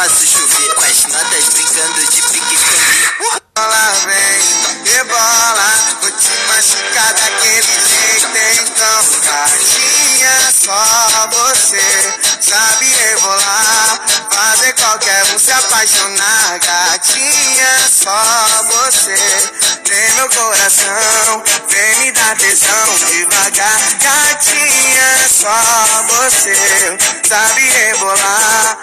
faço chover. Com as notas brincando de pique escondido. Bola vem, rebola, vou te machucar daquele jeito então, gatinha, só você sabe rebolar, fazer qualquer um se apaixonar, gatinha, só você tem meu coração, vem me dar tesão devagar, gatinha, só você sabe rebolar.